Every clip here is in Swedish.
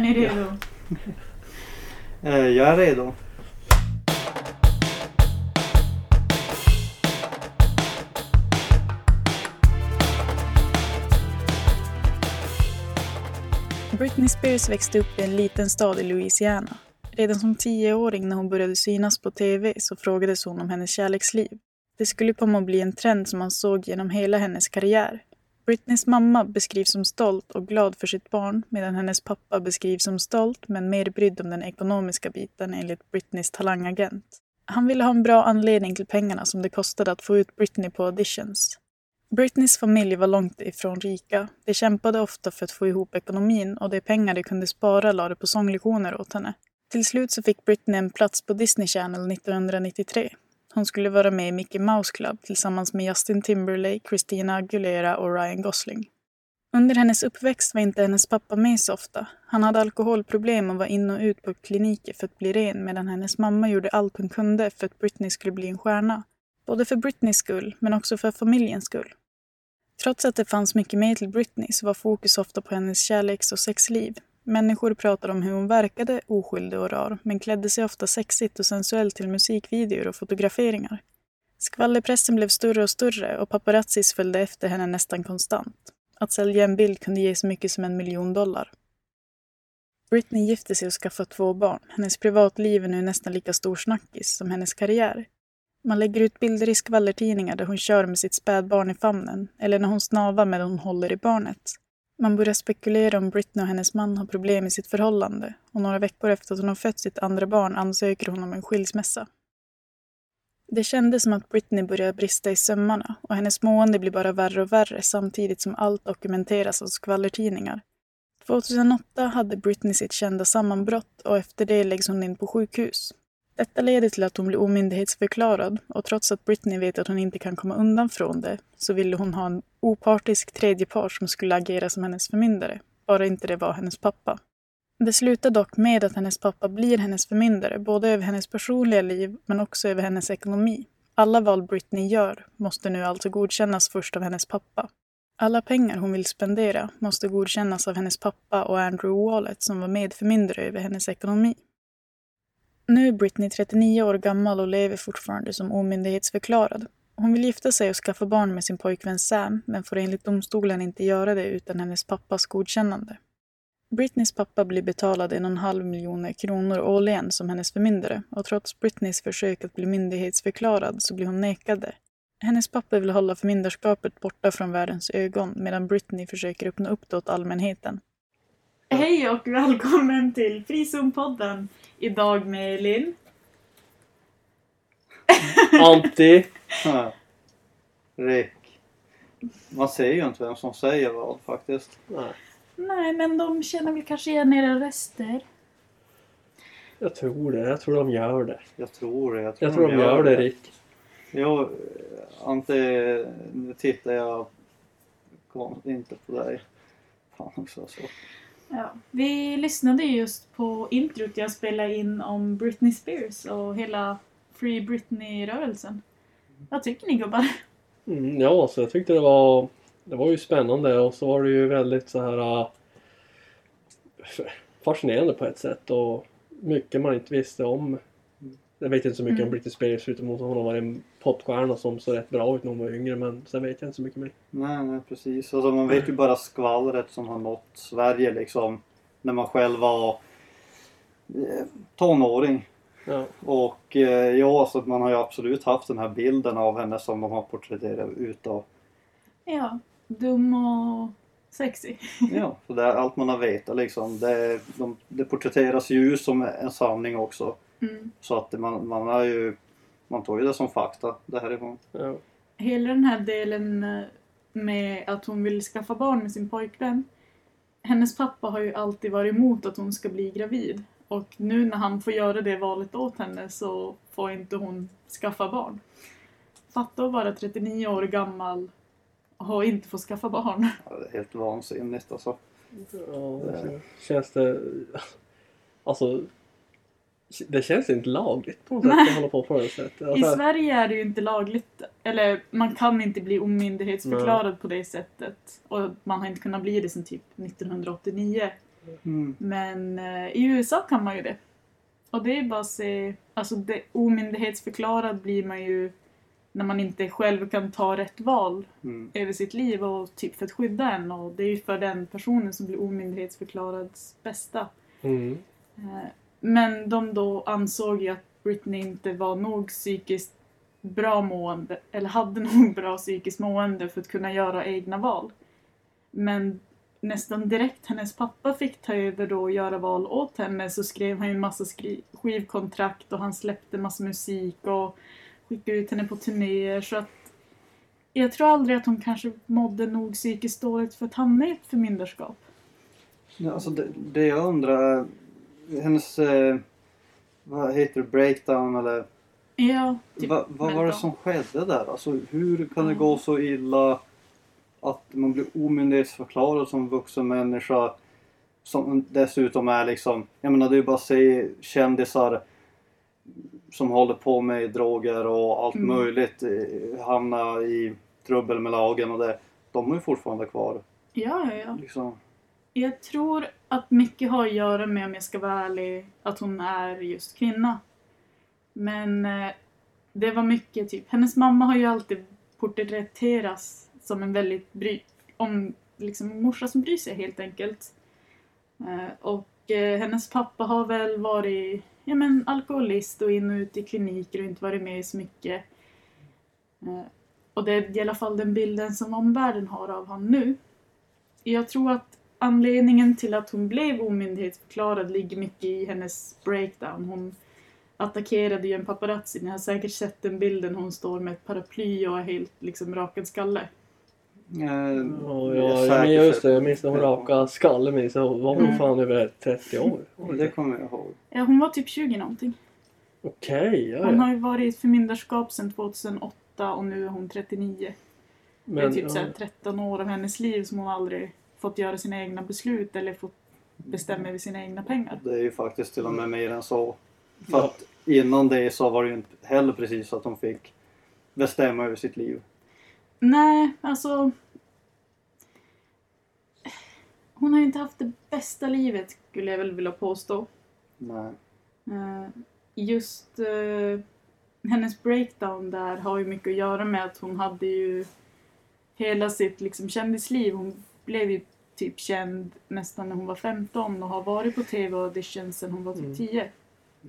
ni redo? Eh, jag är redo. Britney Spears växte upp i en liten stad i Louisiana. Redan som tioåring när hon började synas på TV så frågades hon om hennes kärleksliv. Det skulle komma att bli en trend som man såg genom hela hennes karriär. Britneys mamma beskrivs som stolt och glad för sitt barn medan hennes pappa beskrivs som stolt men mer brydd om den ekonomiska biten enligt Britneys talangagent. Han ville ha en bra anledning till pengarna som det kostade att få ut Britney på auditions. Britneys familj var långt ifrån rika. De kämpade ofta för att få ihop ekonomin och de pengar de kunde spara lade på sånglektioner åt henne. Till slut så fick Britney en plats på Disney Channel 1993. Hon skulle vara med i Mickey Mouse Club tillsammans med Justin Timberlake, Christina Aguilera och Ryan Gosling. Under hennes uppväxt var inte hennes pappa med så ofta. Han hade alkoholproblem och var in och ut på kliniker för att bli ren medan hennes mamma gjorde allt hon kunde för att Britney skulle bli en stjärna. Både för Britneys skull, men också för familjens skull. Trots att det fanns mycket mer till Britney så var fokus ofta på hennes kärleks och sexliv. Människor pratade om hur hon verkade oskyldig och rar, men klädde sig ofta sexigt och sensuellt till musikvideor och fotograferingar. Skvallerpressen blev större och större och paparazzis följde efter henne nästan konstant. Att sälja en bild kunde ge så mycket som en miljon dollar. Britney gifte sig och skaffade två barn. Hennes privatliv är nu nästan lika stor snackis som hennes karriär. Man lägger ut bilder i skvallertidningar där hon kör med sitt spädbarn i famnen eller när hon snavar medan hon håller i barnet. Man börjar spekulera om Britney och hennes man har problem i sitt förhållande och några veckor efter att hon har fött sitt andra barn ansöker hon om en skilsmässa. Det kändes som att Britney började brista i sömmarna och hennes mående blir bara värre och värre samtidigt som allt dokumenteras av skvallertidningar. 2008 hade Britney sitt kända sammanbrott och efter det läggs hon in på sjukhus. Detta leder till att hon blir omyndighetsförklarad och trots att Britney vet att hon inte kan komma undan från det så ville hon ha en opartisk tredjepart som skulle agera som hennes förmyndare, bara inte det var hennes pappa. Det slutar dock med att hennes pappa blir hennes förmyndare, både över hennes personliga liv men också över hennes ekonomi. Alla val Britney gör måste nu alltså godkännas först av hennes pappa. Alla pengar hon vill spendera måste godkännas av hennes pappa och Andrew Wallet som var medförmyndare över hennes ekonomi. Nu är Britney 39 år gammal och lever fortfarande som omyndighetsförklarad. Hon vill gifta sig och skaffa barn med sin pojkvän Sam, men får enligt domstolen inte göra det utan hennes pappas godkännande. Britneys pappa blir betalad en och en halv miljoner kronor årligen som hennes förmyndare och trots Britneys försök att bli myndighetsförklarad så blir hon nekade. Hennes pappa vill hålla förmyndarskapet borta från världens ögon medan Britney försöker öppna upp det åt allmänheten. Hej och välkommen till Frizon-podden. Idag med Linn. Anti. Ja. Rick. Man ser ju inte vem som säger vad faktiskt. Nej, Nej, men de känner väl kanske igen era röster. jag tror det. Jag tror de gör det. Jag tror det. Jag tror, Jag tror de gör det Rick. Jo, Ante, nu tittar jag inte på dig. Fan också så. Ja, vi lyssnade just på introt jag spelade in om Britney Spears och hela Free Britney-rörelsen. Vad tycker ni gubbar? Mm, ja, så jag tyckte det var Det var ju spännande och så var det ju väldigt så här äh, Fascinerande på ett sätt och mycket man inte visste om. Jag vet inte så mycket Mm. om Britney Spears förutom att hon har varit en popstjärna som såg rätt bra ut när hon var yngre men sen vet jag inte så mycket mer. Nej, nej precis. Alltså, man vet ju bara skvallret som har nått Sverige liksom. När man själv var eh, tonåring. Ja. Och eh, ja, så man har ju absolut haft den här bilden av henne som de har porträtterat utav. Ja, dum och sexy. Ja, så det är allt man har vetat liksom. Det, de, det porträtteras ju som en sanning också. Mm. Så att man, man har ju man tar ju det som fakta det härifrån. Ja. Hela den här delen eh, med att hon vill skaffa barn med sin pojkvän. Hennes pappa har ju alltid varit emot att hon ska bli gravid. Och nu när han får göra det valet åt henne så får inte hon skaffa barn. Fatta att vara 39 år gammal och inte få skaffa barn. Ja, det är helt vansinnigt alltså. Ja, det känns det... Alltså... Det känns inte lagligt på något sätt att hålla på på det sättet. I Alltså, Sverige är det ju inte lagligt, eller man kan inte bli omyndighetsförklarad på det sättet. Och man har inte kunnat bli det sedan typ 1989. Mm. Men eh, i USA kan man ju det. Och det är bara att se, alltså det, omyndighetsförklarad blir man ju när man inte själv kan ta rätt val Mm. över sitt liv och typ för att skydda en och det är ju för den personen som blir omyndighetsförklarad bästa. Mm. Men de då ansåg ju att Britney inte var nog psykiskt bra mående, eller hade nog bra psykiskt mående för att kunna göra egna val. Men nästan direkt hennes pappa fick ta över då och göra val åt henne så skrev han ju en massa skri- skivkontrakt och han släppte massa musik och skickade ut henne på turnéer så att jag tror aldrig att hon kanske mådde nog psykiskt dåligt för att hamna i ett förmyndarskap. Ja, alltså det, det jag undrar hennes, eh, vad heter det, breakdown eller Ja, typ Va, vad var det som skedde där? Alltså hur kan det gå så illa att man blir omyndighetsförklarad som vuxen människa som dessutom är liksom, jag menar det är ju bara att se kändisar som håller på med droger och allt Mm. möjligt eh, hamna i trubbel med lagen och det. De är ju fortfarande kvar. Ja, ja, ja. Liksom. Jag tror att mycket har att göra med, om jag ska vara ärlig, att hon är just kvinna. Men eh, det var mycket typ, hennes mamma har ju alltid porträtterats som en väldigt bry, om, liksom morsa som bryr sig helt enkelt. Eh, och eh, hennes pappa har väl varit ja, men, alkoholist och in och ut i kliniker och inte varit med så mycket. Och det är i alla fall den bilden som omvärlden har av honom nu. Jag tror att anledningen till att hon blev omyndighetsförklarad ligger mycket i hennes breakdown. Hon attackerade ju en paparazzi. Ni har säkert sett den bilden. Hon står med ett paraply och är helt liksom rakad skalle. Eh, Ja, ja, ja men just det. Jag minns när hon rakade skallen minns jag. Hon var väl Mm. fan över 30 år. Det kommer jag ihåg. Ja, hon var typ 20 någonting. Okej, ja, Hon har ju varit i förmyndarskap sedan 2008 och nu är hon 39. det är Men, typ ja, så här 13 år av hennes liv som hon aldrig fått göra sina egna beslut eller fått bestämma över sina egna pengar. Det är ju faktiskt till och med mer än så. För Ja. att innan det så var det ju inte heller precis så att hon fick bestämma över sitt liv. Nej, alltså... Hon har ju inte haft det bästa livet, skulle jag väl vilja påstå. Nej. Eh, Just eh, hennes breakdown där har ju mycket att göra med att hon hade ju hela sitt liksom, kändisliv. Hon blev ju typ känd nästan när hon var 15 och har varit på tv-audition sedan hon var typ Mm. 10. Ja.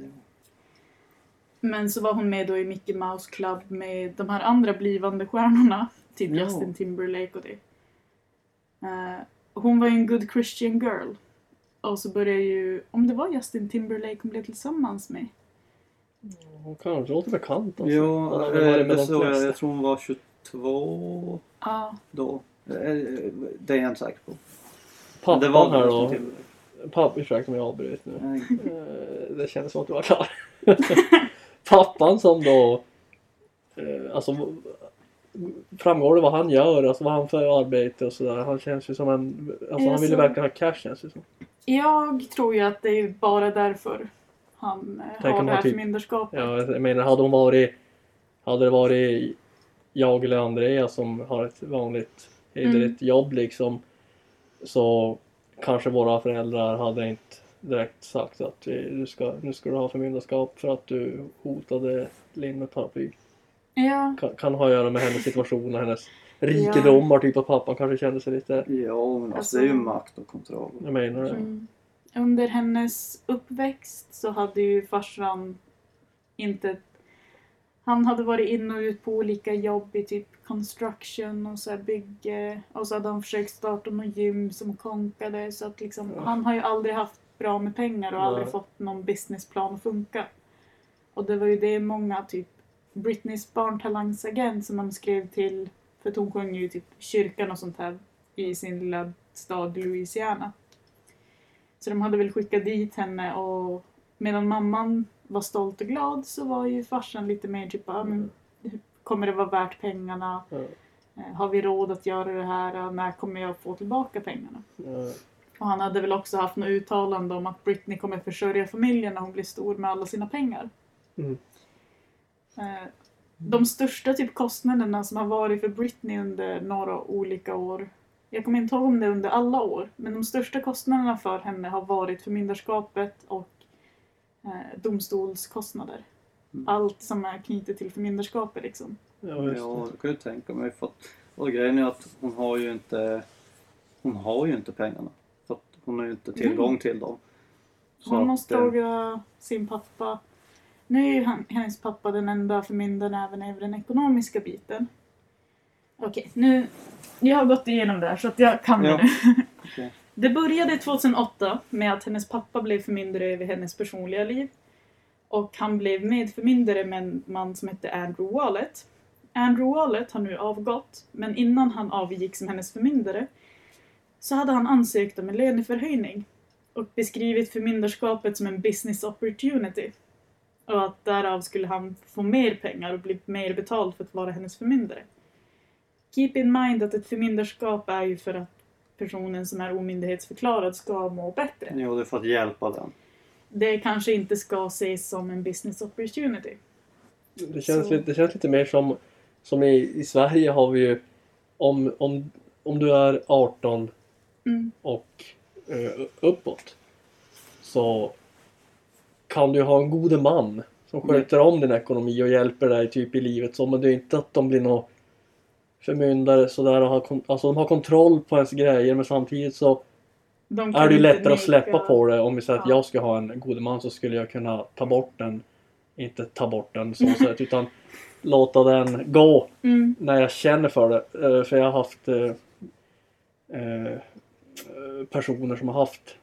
Men så var hon med då i Mickey Mouse Club med de här andra blivande stjärnorna. Typ Ja. Justin Timberlake och det. Eh, hon var ju en good Christian girl. Och så började ju, om det var Justin Timberlake hon blev tillsammans med. Hon kanske låter bekant alltså. Eh, varit med det de såg jag, jag tror hon var 22 Ja, då. Eh, Det är jag inte säker på. Pappan det var här då. till. Pappa, ursäkta om jag avbryter nu. Eh, Det kändes som att du var klar. Pappan som då... eh, Alltså... Framgår det vad han gör, alltså vad han för arbete och sådär. Han känns ju som en... Alltså han ville Alltså- verkligen ha cash känns det som. jag tror ju att det är bara därför han eh, Tänk har det här typ- förmyndarskapet. Ja, jag menar hade hon varit... Hade det varit jag eller Andrea som har ett vanligt hederligt jobb liksom. Så kanske våra föräldrar hade inte direkt sagt att vi, du ska, nu ska du ha förmyndarskap för att du hotade Linn med paraply. Ja, Kan, kan ha att göra med hennes situation och hennes rikedomar. Typ att pappan kanske kände sig lite... Ja, men alltså, Alltså- det är ju makt och kontroll. Jag menar det. Mm. Under hennes uppväxt så hade ju farsan inte... Han hade varit in och ut på olika jobb i typ construction och så bygge. Och så hade han försökt starta något gym som konkade. Så att liksom, Ja. han har ju aldrig haft bra med pengar och aldrig Nej. fått någon businessplan att funka. Och det var ju det många, typ Britneys barntalangsagent som han skrev till, för att hon sjöng ju typ kyrkan och sånt här i sin lilla stad Louisiana. Så de hade väl skickat dit henne och medan mamman var stolt och glad så var ju farsan lite mer typ men, Kommer det vara värt pengarna? Eh, Har vi råd att göra det här? När kommer jag få tillbaka pengarna? Ja. Och han hade väl också haft något uttalande om att Britney kommer försörja familjen när hon blir stor med alla sina pengar. Mm. Eh, De största typ kostnaderna som har varit för Britney under några olika år Jag kommer inte ihåg om det under alla år, men de största kostnaderna för henne har varit förmyndarskapet och domstolskostnader. Mm. Allt som är knutet till förmyndarskapet liksom. Ja, just Ja, det. det kan jag tänka mig. För att, och grejen är att hon har ju inte hon har ju inte pengarna. För att hon har ju inte tillgång till dem. Så Hon att, måste eh, fråga sin pappa. Nu är ju han, hennes pappa den enda förmyndaren även över den ekonomiska biten. Okej, nu... Jag har gått igenom det här så att jag kan Ja. det nu. Det började 2008 med att hennes pappa blev förmyndare över hennes personliga liv. Och han blev medförmyndare med en man som hette Andrew Wallet. Andrew Wallet har nu avgått, men innan han avgick som hennes förmyndare så hade han ansökt om en löneförhöjning och beskrivit förmyndarskapet som en business opportunity. Och att därav skulle han få mer pengar och bli mer betald för att vara hennes förmyndare. Keep in mind att ett förmyndarskap är ju för att personen som är omyndighetsförklarad ska må bättre. Jo, det är för att hjälpa den. Det kanske inte ska ses som en business opportunity. Det känns, Så- lite, det känns lite mer som, som i, i Sverige har vi ju om, om, om du är 18 Mm. och eh, uppåt så kan du ha en god man som sköter om din ekonomi och hjälper dig typ i livet så men det är inte att de blir någon förmyndare sådär och har, kon- alltså de har kontroll på ens grejer men samtidigt så De är det ju lättare att släppa på det. Om vi säger att Ja. jag ska ha en god man så skulle jag kunna ta bort den. Inte ta bort den så sätt utan låta den gå Mm. när jag känner för det. Eh, För jag har haft eh, eh, personer som har haft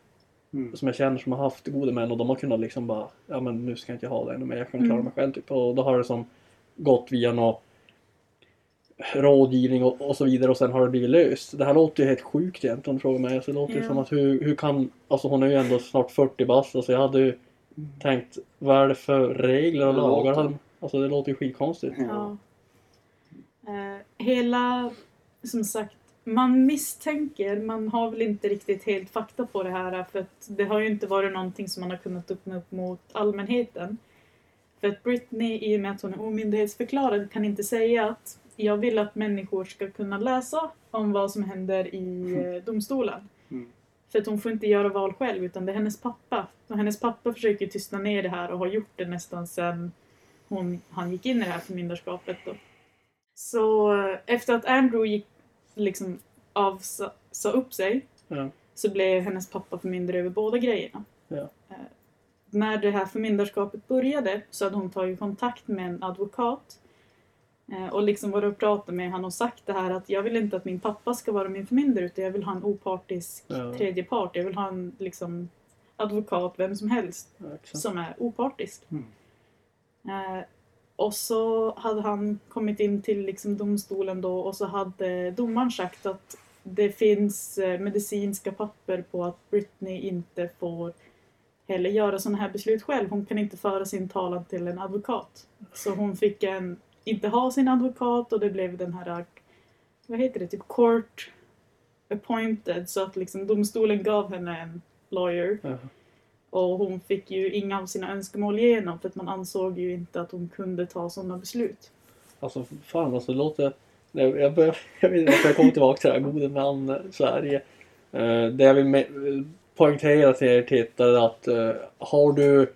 Mm. som jag känner som har haft gode män och de har kunnat liksom bara ja men nu ska jag inte ha det ännu mer, jag kan klara Mm. mig själv typ. Och då har det som gått via någon rådgivning och, och så vidare och sen har det blivit löst. Det här låter ju helt sjukt egentligen om du frågar mig. Så det låter ju Ja. som att hur, hur kan, alltså hon är ju ändå snart 40 bast alltså jag hade ju tänkt vad är det för regler och lagar? låter- Alltså det låter ju skitkonstigt. Ja. Eh, hela, som sagt, man misstänker, man har väl inte riktigt helt fakta på det här för att det har ju inte varit någonting som man har kunnat öppna upp mot allmänheten. För att Britney, i och med att hon är omyndighetsförklarad, kan inte säga att jag vill att människor ska kunna läsa om vad som händer i eh, domstolen. Mm. För att hon får inte göra val själv utan det är hennes pappa. Och hennes pappa försöker tysta ner det här och har gjort det nästan sedan hon, han gick in i det här förmyndarskapet. Då. Så eh, efter att Andrew gick, liksom av, sa, sa upp sig Ja. så blev hennes pappa förmyndare över båda grejerna. Ja. Eh, när det här förmyndarskapet började så hade hon tagit kontakt med en advokat och liksom varit och pratat med honom och sagt det här att jag vill inte att min pappa ska vara min förmyndare utan jag vill ha en opartisk Ja. tredje part. Jag vill ha en liksom, advokat, vem som helst, Ja, som är opartisk. Mm. Eh, och så hade han kommit in till liksom domstolen då och så hade domaren sagt att det finns eh, medicinska papper på att Britney inte får heller göra sådana här beslut själv. Hon kan inte föra sin talan till en advokat. Så hon fick en, inte ha sin advokat och det blev den här, vad heter det, typ court appointed. Så att liksom domstolen gav henne en lawyer. Ja. Och hon fick ju inga av sina önskemål igenom för att man ansåg ju inte att hon kunde ta sådana beslut. Alltså fan alltså det låter... Nej, jag, börjar, jag vet inte varför jag kommer tillbaka till det här gode man eh, Sverige. Eh, det jag vill me- poängtera till er tittare att eh, har du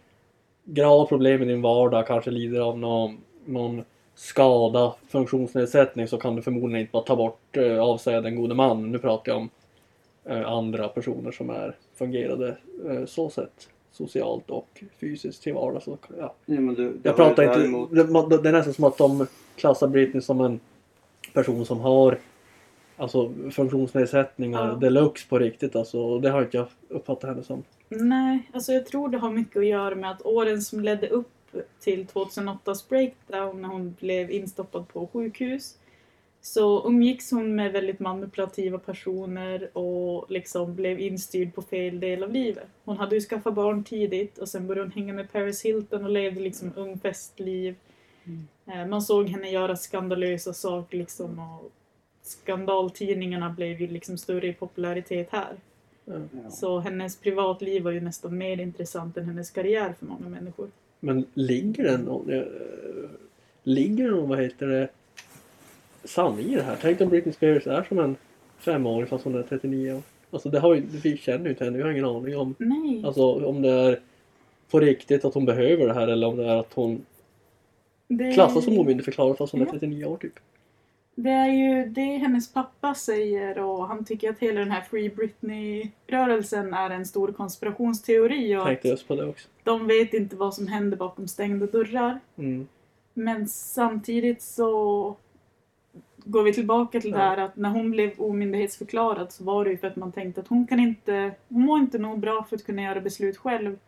grava problem i din vardag, kanske lider av någon, någon skada, funktionsnedsättning så kan du förmodligen inte bara ta bort, eh, avsäga den gode man. Nu pratar jag om eh, andra personer som är fungerade eh, så sett socialt och fysiskt till vardags. Så, ja. Ja, men du, Jag pratar inte... däremot- Det, det är nästan som att de klassar Britney som en person som har alltså funktionsnedsättningar Ja. deluxe på riktigt alltså. Och det har inte jag uppfattat henne som. Nej, alltså jag tror det har mycket att göra med att åren som ledde upp till 2008s breakdown när hon blev instoppad på sjukhus så umgicks hon med väldigt manipulativa personer och liksom blev instyrd på fel del av livet. Hon hade ju skaffat barn tidigt och sen började hon hänga med Paris Hilton och levde liksom ung festliv. Eh, Man såg henne göra skandalösa saker liksom och skandaltidningarna blev ju liksom större i popularitet här. Ja. Så hennes privatliv var ju nästan mer intressant än hennes karriär för många människor. Men ligger det någon... eh, Ligger det någon, vad heter det, sanning i det här? Tänk om Britney Spears är som en femåring fast hon är 39 år. Alltså det har ju, vi känner ju inte henne, vi har ingen aning om Nej. Alltså om det är på riktigt att hon behöver det här eller om det är att hon det, klassas som omyndigförklarad fast hon är Ja. 39 år typ. Det är ju det hennes pappa säger och han tycker att hela den här Free Britney-rörelsen är en stor konspirationsteori och Tänkte just på det också. de vet inte vad som händer bakom stängda dörrar. Mm. Men samtidigt så går vi tillbaka till det här att när hon blev omyndighetsförklarad så var det ju för att man tänkte att hon kan inte, hon mår inte nog bra för att kunna göra beslut själv.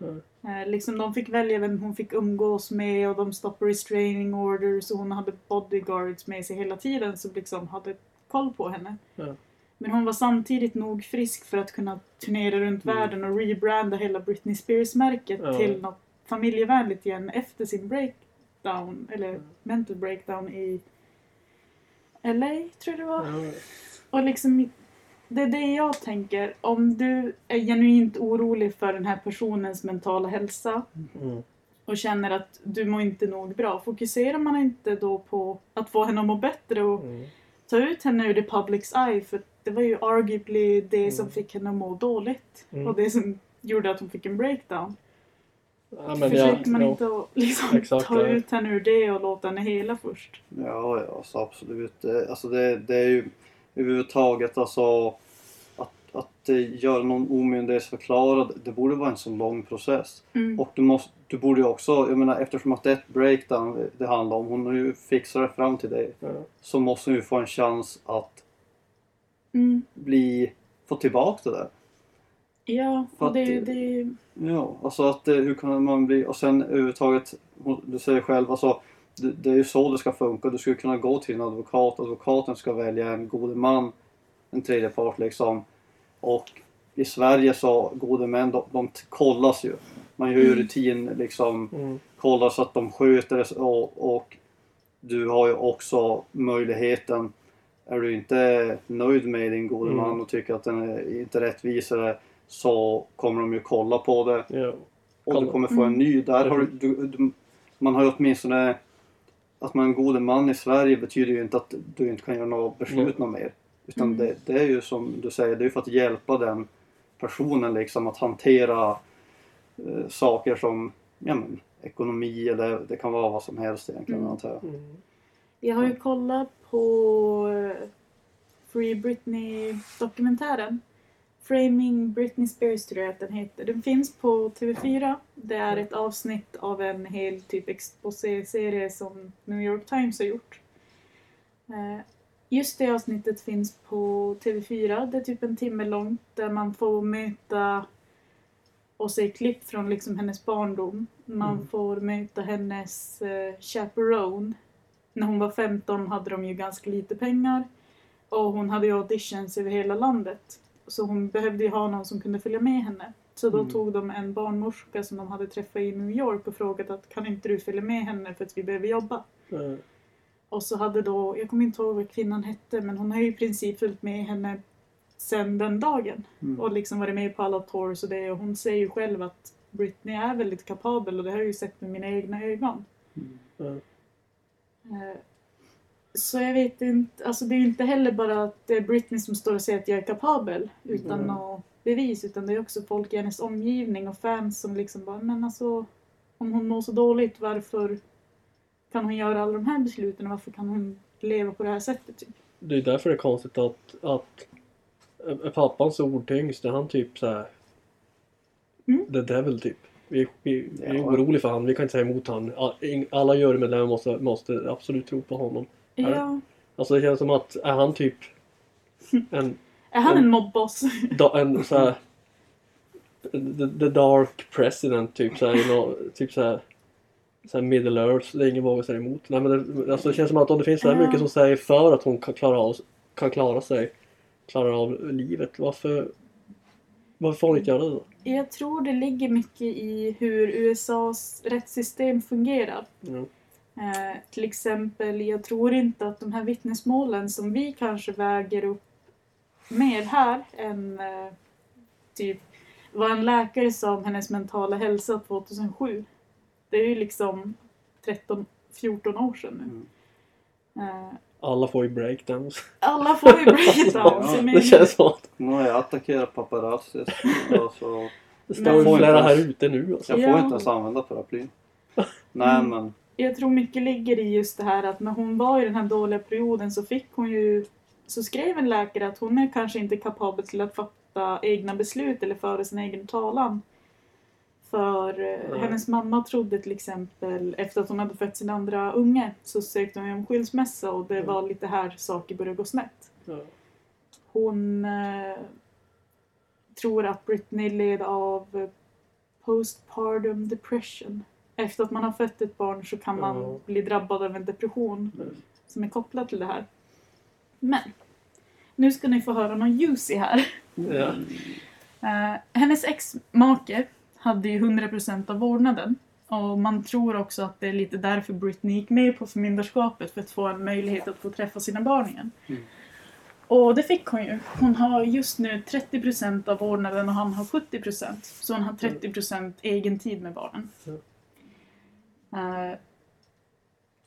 Mm. Eh, liksom de fick välja vem hon fick umgås med och de stoppade restraining orders och hon hade bodyguards med sig hela tiden som liksom hade koll på henne. Ja. Men hon var samtidigt nog frisk för att kunna turnera runt Mm. världen och rebranda hela Britney Spears-märket Ja. till något familjevänligt igen efter sin breakdown, eller Mm. mental breakdown i LA, tror jag det var. Och liksom, det är det jag tänker. Om du är genuint orolig för den här personens mentala hälsa Mm. och känner att du mår inte nog bra, fokuserar man inte då på att få henne att må bättre och Mm. ta ut henne ur the public's eye? För det var ju arguably det som Mm. fick henne att må dåligt. Mm. Och det som gjorde att hon fick en breakdown. Ja, men Försöker ja, man ja. inte att liksom Exakt, ta ja. ut henne ur det och låta henne hela först? Ja, ja, alltså absolut. Alltså det, det är ju överhuvudtaget alltså att, att eh, göra någon omyndighetsförklarad, det borde vara en så lång process. Mm. Och du, måste, du borde ju också, jag menar eftersom att det är ett breakdown det- det handlar om, hon har ju fixat det fram till dig, Ja. så måste hon ju få en chans att Mm. bli, få tillbaka det där. Ja, För och det, att- det, Ja, alltså att eh, hur kan man bli, och sen överhuvudtaget, du säger själv, alltså det, det är ju så det ska funka. Du skulle kunna gå till en advokat, advokaten ska välja en god man, en tredje part liksom. Och i Sverige så, gode män, de, de kollas ju. Man gör ju Mm. rutin liksom, Mm. kollar så att de sköter det och, och du har ju också möjligheten är du inte nöjd med din gode Mm. man och tycker att den är inte rättvisare så kommer de ju kolla på det Ja. och du kommer få en Mm. ny. Där har du, du, du, man har ju åtminstone att man är en god man i Sverige betyder ju inte att du inte kan göra något beslut Mm. mer. Utan Mm. det, det är ju som du säger, det är för att hjälpa den personen liksom att hantera eh, saker som ja, men, ekonomi eller det kan vara vad som helst egentligen Mm. antar jag. Mm. Jag har ju kollat på eh, Free Britney-dokumentären. Framing Britney Spears tror jag att den heter. Den finns på TV4. Det är ett avsnitt av en hel typ exposé-serie som New York Times har gjort. Eh, Just det avsnittet finns på TV4. Det är typ en timme långt där man får möta och se klipp från liksom hennes barndom. Man Mm. får möta hennes eh, chaperone när hon var 15 hade de ju ganska lite pengar. Och hon hade ju auditions över hela landet. Så hon behövde ju ha någon som kunde följa med henne. Så då Mm. tog de en barnmorska som de hade träffat i New York och frågat att kan inte du följa med henne för att vi behöver jobba. Ja. Och så hade då, jag kommer inte ihåg vad kvinnan hette, men hon har ju i princip följt med henne sen den dagen. Mm. Och liksom varit med på alla tours och det. Och hon säger ju själv att Britney är väldigt kapabel och det har jag ju sett med mina egna ögon. Mm. Så jag vet inte, alltså det är inte heller bara att det är Britney som står och säger att jag är kapabel utan Mm. något bevis utan det är också folk i hennes omgivning och fans som liksom bara men alltså om hon mår så dåligt varför kan hon göra alla de här besluten och varför kan hon leva på det här sättet? Typ? Det är därför det är konstigt att, att är pappans ord tyngst när han typ så här. Mm. Det är väl typ. Vi, vi, vi är oroliga för han, vi kan inte säga emot han. All- ing- Alla jurymedlemmar måste, måste absolut tro på honom. Ja. Alltså det känns som att är han typ en, Är han Mm. en mobboss? da, en så här, the, the dark president typ så här, you know, typ så här, så här middle earth, det är ingen vågar säga emot. Nej men det, alltså det känns som att om det finns så här mycket som säger för att hon kan klara, av, kan klara sig, klarar av livet, varför varför får hon inte göra det då? Jag tror det ligger mycket i hur USAs rättssystem fungerar. Ja. Eh, till exempel, jag tror inte att de här vittnesmålen som vi kanske väger upp mer här än eh, typ vad en läkare sa om hennes mentala hälsa 2007. Det är ju liksom 13-14 år sedan nu. Mm. Eh, Alla får ju breakdowns. Alla får ju breakdowns. Ja, jag Det känns som att Nu har jag attackerat paparazzis. Alltså, det står ju flera Får inte här ute nu. Alltså. jag får Ja. inte ens använda paraplyn. Nej Mm. men. Jag tror mycket ligger i just det här att när hon var i den här dåliga perioden så fick hon ju så skrev en läkare att hon är kanske inte kapabel till att fatta egna beslut eller föra sin egen talan. För Nej. hennes mamma trodde till exempel efter att hon hade fött sin andra unge så sökte hon ju om skilsmässa och det Mm. var lite här saker började gå snett. Ja. Hon eh, tror att Britney led av eh, postpartum depression. Efter att man har fött ett barn så kan man Ja. bli drabbad av en depression Mm. som är kopplad till det här. Men nu ska ni få höra någon juicy här. Ja. Eh, hennes ex-make hade ju 100% av vårdnaden. Och man tror också att det är lite därför Britney gick med på förmyndarskapet för att få en möjlighet att få träffa sina barn igen. Mm. Och det fick hon ju. Hon har just nu 30% av vårdnaden och han har 70%. Så hon har 30% egen tid med barnen. Mm. Eh,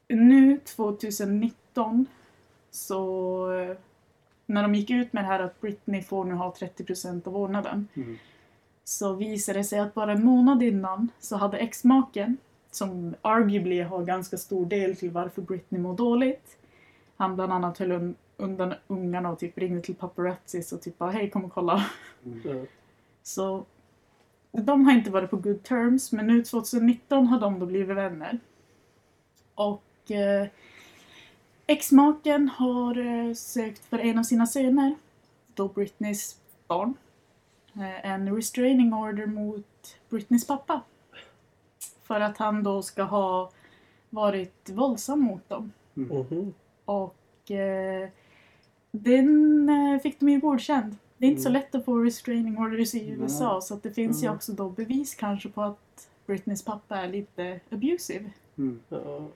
nu 2019 så eh, när de gick ut med det här att Britney får nu ha 30% av vårdnaden Mm. så visade det sig att bara en månad innan så hade exmaken, som arguably har ganska stor del till varför Britney mår dåligt, han bland annat höll un- undan ungarna och typ ringde till paparazzis och typ bara hej kom och kolla. Ja. Så de har inte varit på good terms men nu 2019 har de då blivit vänner. Och eh, exmaken har eh, sökt för en av sina söner, då Britneys barn, eh, en restraining order mot Britneys pappa. För att han då ska ha varit våldsam mot dem. Mhm. Och eh, den eh, fick de ju godkänd. Det är inte så Mm. lätt att få restraining orders i Nej. USA så att det finns ju Mm. också då bevis kanske på att Britneys pappa är lite abusive. Mm. Och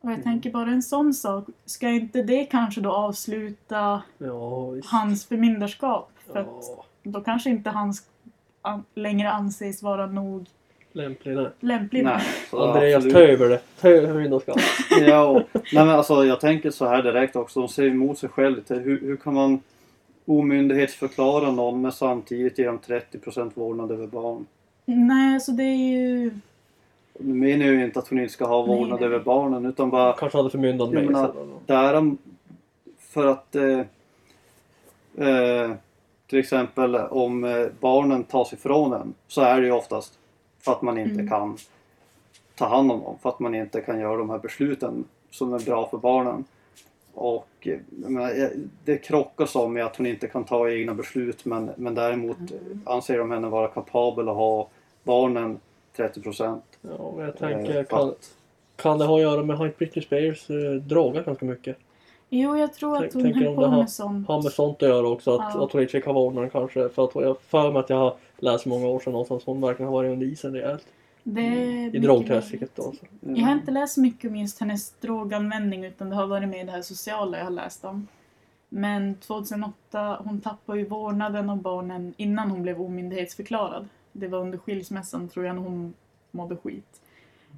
jag Mm. tänker bara en sån sak, ska inte det kanske då avsluta Ja, hans förmyndarskap? För att Ja, då kanske inte han an- längre anses vara nog lämplig nej. lämplig. Nej, så Andreas, ta över det. Ta över förmyndarskapet. Ja, och, nej men alltså jag tänker så här direkt också. De säger emot sig själv lite. Hur, hur kan man omyndighetsförklara någon men samtidigt ge dem 30% vårdnad över barn? Nej, så det är ju... Nu menar jag ju inte att hon inte ska ha vårdnad över barnen utan bara Kanske hade förmyndaren Jag med menar- sig. då. där de, för att eh, eh, till exempel om eh, barnen tas ifrån en så är det ju oftast för att man inte Mm. kan ta hand om dem. För att man inte kan göra de här besluten som är bra för barnen. Och eh, menar, eh, det krockar så med att hon inte kan ta egna beslut men, men däremot Mm. anser de henne vara kapabel att ha barnen 30 procent. Ja, men jag Eh, tänker, kan, kan det ha att göra med att Britney Spears eh, drogar ganska mycket? Jo, jag tror Tänk- att hon tänker höll om på det har- med sånt. Har med sånt att göra också, att, Ja. att hon inte fick ha vårdnaden kanske. För att jag för mig att jag har läst många år sedan någonstans hon verkligen har varit under isen rejält. Är I drogträsket då. Alltså. Jag har inte läst mycket om just hennes droganvändning utan det har varit med i det här sociala jag har läst om. Men 2008, hon tappade ju vårdnaden av barnen innan hon blev omyndighetsförklarad. Det var under skilsmässan tror jag när hon mådde skit.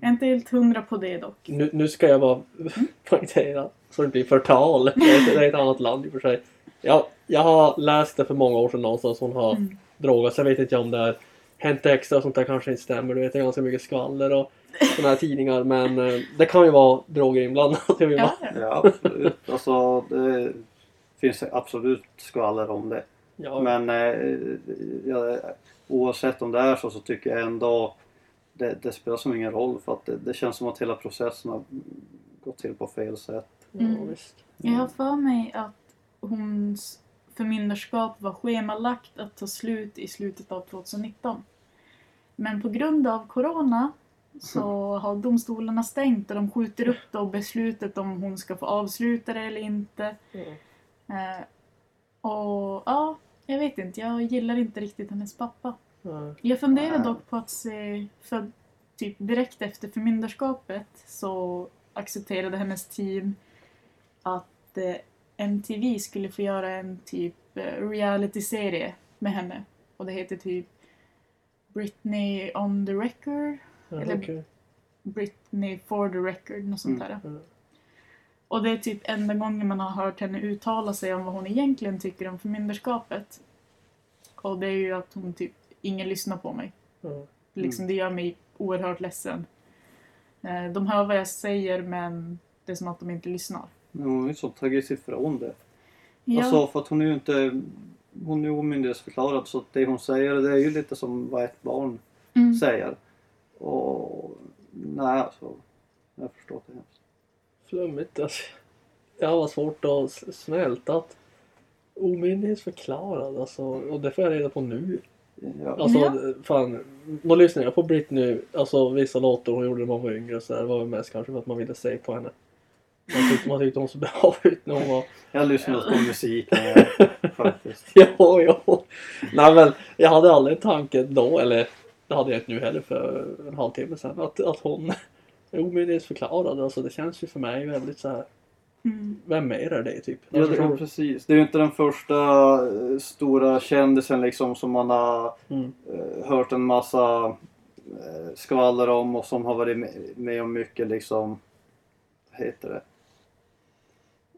Jag är inte helt hundra på det dock. Nu, nu ska jag bara poängtera så det blir förtal. Det är ett- det är ett annat land i och för sig. Jag, jag har läst det för många år sedan någonstans. Hon har Mm. drogat. Så jag vet inte om det är Hänt Extra och sånt där kanske inte stämmer. Du vet, det är ganska mycket skvaller och såna här tidningar. Men eh, det kan ju vara droger inblandat. Vill Ja, ja. Ja, absolut. Alltså, det finns absolut skvaller om det. Ja, Men eh, ja, oavsett om det är så så tycker jag ändå det, det spelar som ingen roll för att det, det känns som att hela processen har gått till på fel sätt. ja, Mm. visst. Jag har för mig att hons förmyndarskap var schemalagt att ta slut i slutet av 2019. Men på grund av Corona så har domstolarna stängt och de skjuter upp då beslutet om hon ska få avsluta det eller inte. Ja. Eh, och ja, jag vet inte. Jag gillar inte riktigt hennes pappa. Ja. Jag funderar dock på att se, för typ direkt efter förmyndarskapet så accepterade hennes team att eh, MTV skulle få göra en typ eh, reality-serie med henne. Och det heter typ Britney on the record, Ja, Eller- okej. Britney for the record, något sånt där. Mm. Och det är typ enda gången man har hört henne uttala sig om vad hon egentligen tycker om förmyndarskapet. Och det är ju att hon typ, ingen lyssnar på mig. Mm. Liksom, Det gör mig oerhört ledsen. Eh, De hör vad jag säger men det är som att de inte lyssnar. Men Hon har ju så tagit sig ifrån det. Ja, Alltså för att hon är ju inte... Hon är omyndighetsförklarad så att det hon säger det är ju lite som vad ett barn mm. säger. Och nej alltså. Jag förstår det hemskt. Flummigt alltså. Jag har svårt att smälta att omyndighetsförklarad alltså. Och det får jag reda på nu. Ja. Alltså Ja. fan. Då lyssnade jag på Britney, alltså vissa låtar hon gjorde när man var yngre och så där. Det var mest kanske för att man ville se på henne. Man tyckte, man tyckte hon så bra ut när hon var Jag lyssnar på musik eh, faktiskt. Jo, jo. Nej men jag hade aldrig en tanke då, eller det hade jag inte nu heller för en halvtimme sedan, att, att hon är omyndighetsförklarad. Alltså det känns ju för mig väldigt så här. Mm. vem mer är det typ? Ja, Alltså, det, ja, precis. Det är ju inte den första eh, stora kändisen liksom som man har mm, eh, hört en massa eh, skvaller om och som har varit med, med om mycket liksom, vad heter det?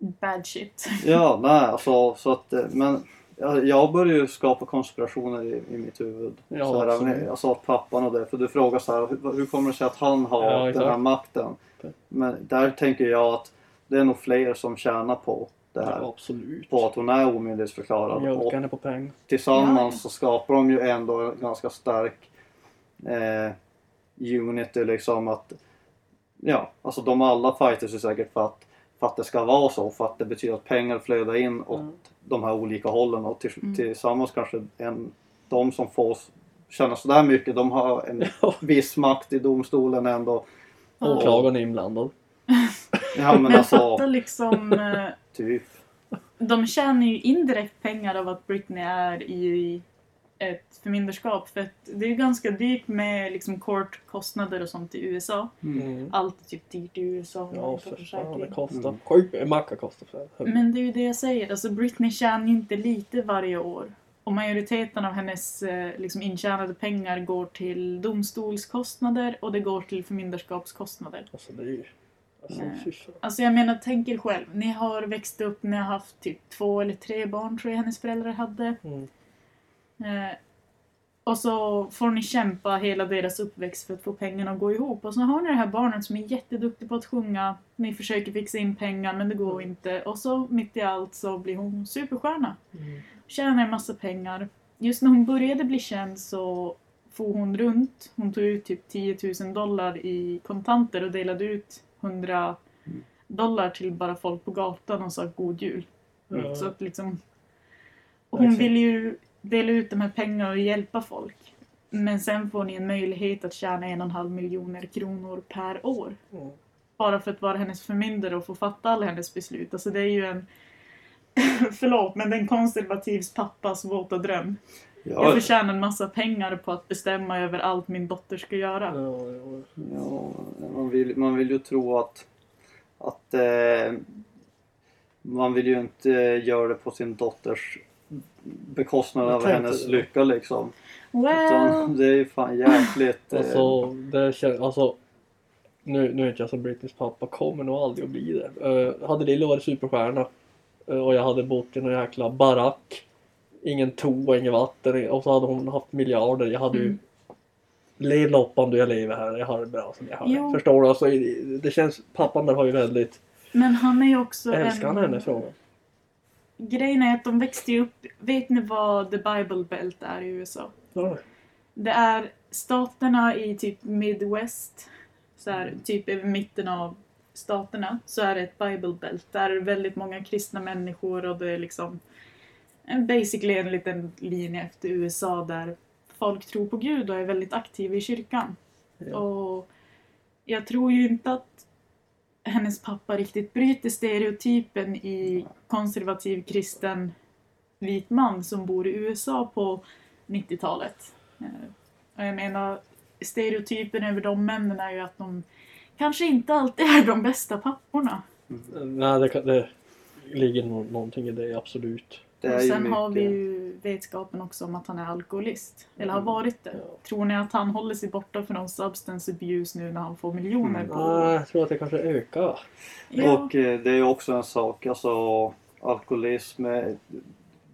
Bad shit. Ja, nej alltså så att, eh, men jag, jag börjar ju skapa konspirationer i, i mitt huvud. Ja, så här, absolut. sa pappan och det, för du frågar så här, hur, hur kommer det sig att han har Ja, den här makten? Men där tänker jag att det är nog fler som tjänar på det här. ja, absolut. På att hon är omyndighetsförklarad. Mjölka Och henne på pengar. tillsammans Ja, så skapar de ju ändå en ganska stark eh, unity liksom att ja, alltså de alla fighters är säkert för att, för att det ska vara så, för att det betyder att pengar flödar in åt Mm. de här olika hållen och till, Mm. tillsammans kanske en, de som får känna sådär mycket, de har en viss makt i domstolen ändå. Åklagaren är inblandad. Ja men alltså, liksom, eh, typ. de tjänar ju indirekt pengar av att Britney är i ett förmyndarskap. För att det är ju ganska dyrt med liksom courtkostnader och sånt i USA. Mm. Mm. Allt är typ dyrt i USA. Ja, för fan det kostar. Mm. Sjukt Macka kostar för Men det är ju det jag säger. Alltså Britney tjänar ju inte lite varje år. Och majoriteten av hennes eh, liksom intjänade pengar går till domstolskostnader och det går till förmyndarskapskostnader. Alltså det är ju... Alltså. Alltså jag menar, tänk er själv. Ni har växt upp, ni har haft typ två eller tre barn tror jag hennes föräldrar hade. Mm. Eh, och så får ni kämpa hela deras uppväxt för att få pengarna att gå ihop. Och så har ni det här barnet som är jätteduktig på att sjunga. Ni försöker fixa in pengar men det går inte. Och så mitt i allt så blir hon superstjärna. Mm. Tjänar en massa pengar. Just när hon började bli känd så for hon runt. Hon tog ut typ 10 000 dollar i kontanter och delade ut 100 Mm. dollar till bara folk på gatan och sa god jul. Ja. Så att liksom... Hon Exakt. vill ju dela ut de här pengarna och hjälpa folk. Men sen får ni en möjlighet att tjäna en och en halv miljoner kronor per år. Mm. Bara för att vara hennes förmyndare och få fatta alla hennes beslut. Alltså det är ju en... Förlåt, men den konservativs pappas våta dröm. Jag Ja, förtjänar en massa pengar på att bestämma över allt min dotter ska göra. Ja, ja. Ja, man vill, man vill ju tro att, att eh, man vill ju inte göra det på sin dotters bekostnad av hennes det. lycka liksom. Well, Utan det är ju fan jäkligt... eh, Alltså, det känns, alltså nu, nu är inte jag som Britneys pappa, kommer nog aldrig att bli det. Uh, hade Lille varit superstjärna eh, och jag hade bott i någon jäkla barack, ingen toa, inget vatten och så hade hon haft miljarder. Jag hade ju Mm. Lev loppan du jag lever här, jag har det bra som jag har det. Jo. Förstår du? Alltså, det känns, pappan där har ju väldigt, men han är ju också älskar han en... henne frågan? Grejen är att de växte ju upp... Vet ni vad The Bible Belt är i USA? Ja. Det är staterna i typ Midwest, så här, typ i mitten av staterna, så är det ett Bible Belt. Där är väldigt många kristna människor och det är liksom basically en liten linje efter USA där folk tror på Gud och är väldigt aktiva i kyrkan. Ja. Och jag tror ju inte att hennes pappa riktigt bryter stereotypen i konservativ kristen vit man som bor i USA på 90-talet. Eh, och jag menar, stereotypen över de männen är ju att de kanske inte alltid är de bästa papporna. Mm. Nej, det, kan- det ligger någonting i det, absolut. Det och sen har vi ju vetskapen också om att han är alkoholist. Eller har Mm. varit det. Ja. Tror ni att han håller sig borta från substance abuse nu när han får miljoner Mm. på Ah, jag tror att det kanske ökar. Ja. Och eh, det är ju också en sak, alltså alkoholism. eh,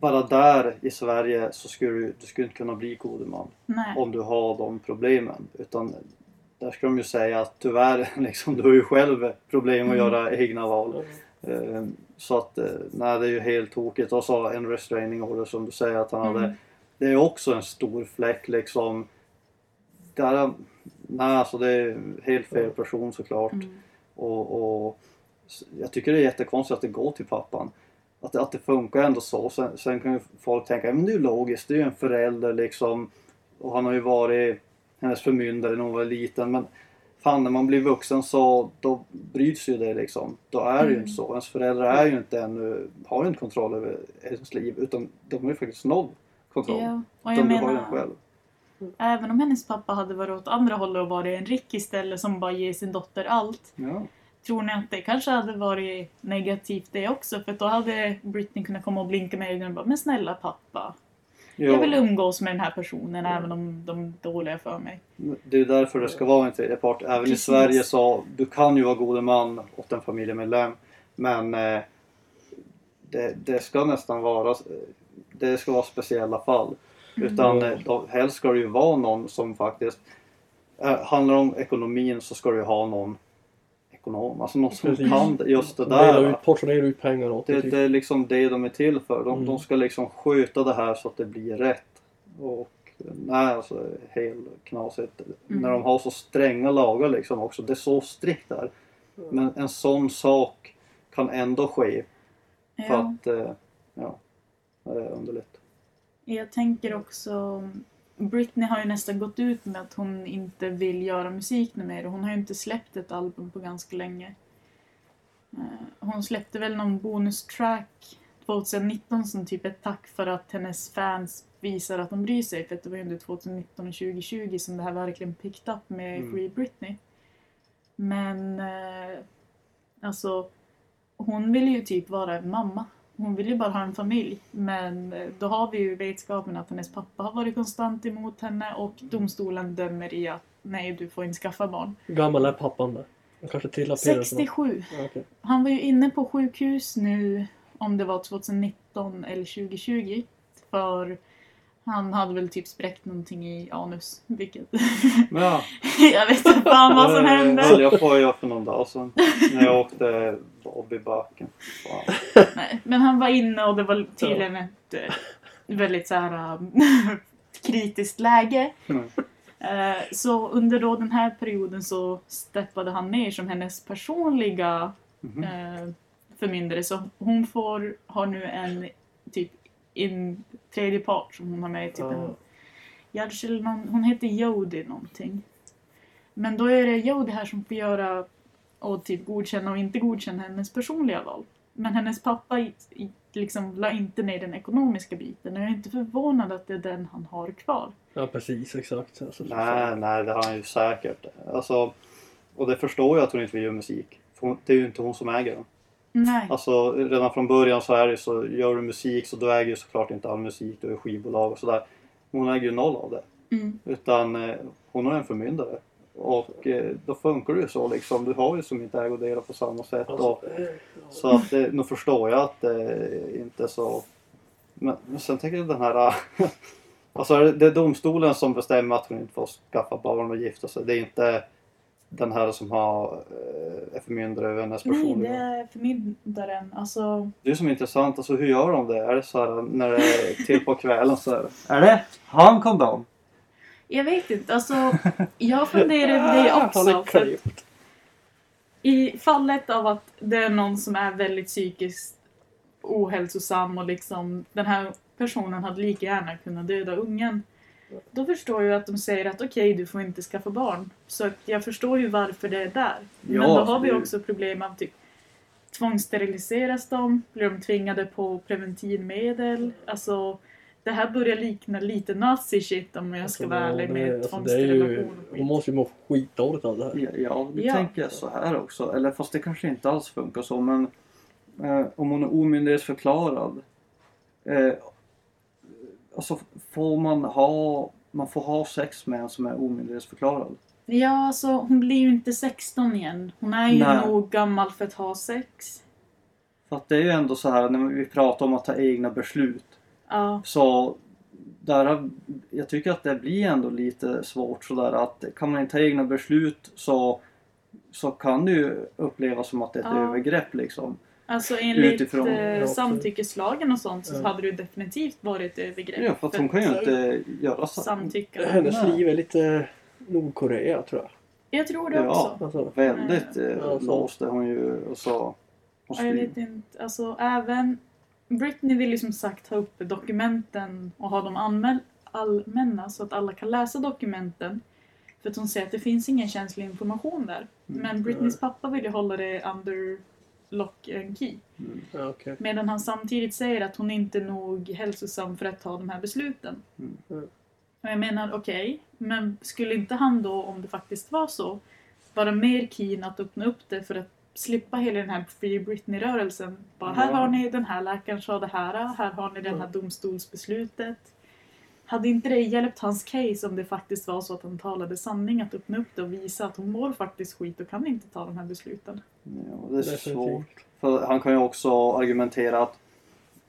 Bara där i Sverige så skulle du, du skulle inte kunna bli god man Nej. om du har de problemen. Utan där ska de ju säga att tyvärr, liksom, du har ju själv problem att Mm. göra egna val. Eh, Så att, eh, nej det är ju helt tokigt. Och så en restraining order som du säger att han hade. Mm. Det är också en stor fläck liksom. Där, nej alltså det är helt fel person såklart. Mm. Och, och jag tycker det är jättekonstigt att det går till pappan. Att, att det funkar ändå så. Sen, sen kan ju folk tänka, men det är ju logiskt, det är ju en förälder liksom. Och han har ju varit hennes förmyndare när hon var liten. Men fan när man blir vuxen så då bryts ju det liksom. Då är det ju Mm. inte så. Ens föräldrar är ju inte ännu, har ju inte kontroll över ens liv. Utan de har ju faktiskt noll kontroll. Ja. Och jag du har ju den menar, själv. även om hennes pappa hade varit åt andra hållet och varit en rik istället som bara ger sin dotter allt. Ja. Tror ni att det kanske hade varit negativt det också? För då hade Britney kunnat komma och blinka med ögonen och bara Men snälla pappa, jag vill umgås med den här personen även om de är dåliga för mig. Det är därför det ska vara en tredje part. Även i Precis. Sverige så du kan ju vara gode man åt en familjemedlem. Men eh, det, det ska nästan vara det ska vara speciella fall. Mm. Utan eh, då, helst ska det ju vara någon som faktiskt eh, handlar om ekonomin så ska du ha någon ekonom. Alltså någon som Precis. kan just det Dela där. ut, portionera ut pengar åt Det, dig. Typ. det är liksom det de är till för. De, Mm. de ska liksom sköta det här så att det blir rätt. Och nej, alltså helt knasigt. Mm. När de har så stränga lagar liksom också. Det är så strikt där. Men en sån sak kan ändå ske för Ja. att, eh, ja, det är underligt. Jag tänker också... Britney har ju nästan gått ut med att hon inte vill göra musik nu mer hon har ju inte släppt ett album på ganska länge. Eh, Hon släppte väl någon bonustrack 2019 som typ ett tack för att hennes fans visar att de bryr sig. För att det var ju under 2019 och 2020 som det här verkligen picked up med Mm. Free Britney. Men eh, alltså hon vill ju typ vara en mamma. Hon vill ju bara ha en familj. Men eh, då har vi ju vetskapen att hennes pappa har varit konstant emot henne och domstolen dömer i att nej, du får inte skaffa barn. Hur gammal är pappan där? Han kanske snart. 67. Ja, okej. Han var ju inne på sjukhus nu, om det var 2019 eller 2020. För han hade väl typ spräckt någonting i anus. Vilket... Ja, jag vet inte fan vad som eh, hände. höll jag på att göra för någon dag sedan. När jag åkte Bobbybacken. Fan. Nej, men han var inne och det var tydligen ett eh, väldigt så här um, kritiskt läge. Mm. Eh, Så under då den här perioden så steppade han ner som hennes personliga eh, förmyndare. Så hon får, har nu en typ in, tredje part som hon har med. Typ Ja. en judge eller någon, hon heter Jody någonting. Men då är det Jody här som får göra och typ godkänna och inte godkänna hennes personliga val. Men hennes pappa i, i, liksom la inte ner den ekonomiska biten och jag är inte förvånad att det är den han har kvar. Ja precis, exakt. Alltså, Nej, nej, det har han ju säkert. Alltså, och det förstår jag att hon inte vill göra musik. För det är ju inte hon som äger den. Nej. Alltså redan från början så är det så, gör du musik så du äger ju såklart inte all musik, du är skivbolag och sådär. Hon äger ju noll av det. Mm. Utan eh, hon har en förmyndare. Och eh, då funkar det ju så liksom. Du har ju som inte ägodelar på samma sätt. Alltså, Och, så att eh, nu förstår jag att det inte är så. Men, men sen tänker jag den här. alltså är det- det är domstolen som bestämmer att hon inte får skaffa barn och gifta sig. Det är inte den här som har, eh, är förmyndare över hennes Nej, personliga. det är förmyndaren. Alltså, Det är som är intressant, alltså hur gör de det? Är det så här när det är till på kvällen så här, Är det? Har han kondom? jag vet inte. Alltså, jag funderar det Han också. För. I fallet av att det är någon som är väldigt psykiskt ohälsosam och liksom den här personen hade lika gärna kunnat döda ungen. Då förstår jag att de säger att okej, du får inte skaffa barn. Så jag förstår ju varför det är där. Men Ja, då har vi också problem av typ tvångssteriliseras de? Blir de tvingade på preventivmedel? Alltså, det här börjar likna lite nazi-shit om jag ska Alltså, vara ärlig med alltså, det är ju, tvångssterilisation och Hon måste ju må skitdåligt av det här. Ja, ja vi Ja. tänker så här också. Eller fast det kanske inte alls funkar så men eh, om hon är omyndighetsförklarad Eh, alltså får man ha, man får ha sex med en som är omyndighetsförklarad. Ja, alltså hon blir ju inte 16 igen. Hon är ju Nej. nog gammal för att ha sex. För att det är ju ändå så här när vi pratar om att ta egna beslut. Ja. Så där, jag tycker att det blir ändå lite svårt sådär att kan man inte ta egna beslut så, så kan det ju upplevas som att det är ett Ja. övergrepp liksom. Alltså enligt Utifrån, eh, ja, samtyckeslagen och sånt så Ja. hade det ju definitivt varit övergrepp. Ja, för att hon kan ju inte göra så. Samtycka. Hennes liv är lite Nordkorea tror jag. Jag tror det Ja. också. Alltså, Väldigt eh, Ja, så. låst är hon ju och så. Och Ja, jag vet inte. Alltså även Britney vill ju som sagt ha upp dokumenten och ha dem anmäl- allmänna så att alla kan läsa dokumenten. För att hon säger att det finns ingen känslig information där. Mm. Men Britneys pappa vill ju hålla det under lock and key. Mm. okej. Medan han samtidigt säger att hon inte är nog hälsosam för att ta de här besluten. Mm. Och jag menar okej, men skulle inte han då, om det faktiskt var så, vara mer keen att öppna upp det för att slippa hela den här Free Britney-rörelsen? Bara här Ja. har ni den här läkaren sa det här, här har ni det här domstolsbeslutet. Hade inte det hjälpt hans case om det faktiskt var så att han talade sanning att öppna upp det och visa att hon mår faktiskt skit och kan inte ta de här besluten? Ja, det är så Definitivt. svårt. För han kan ju också argumentera att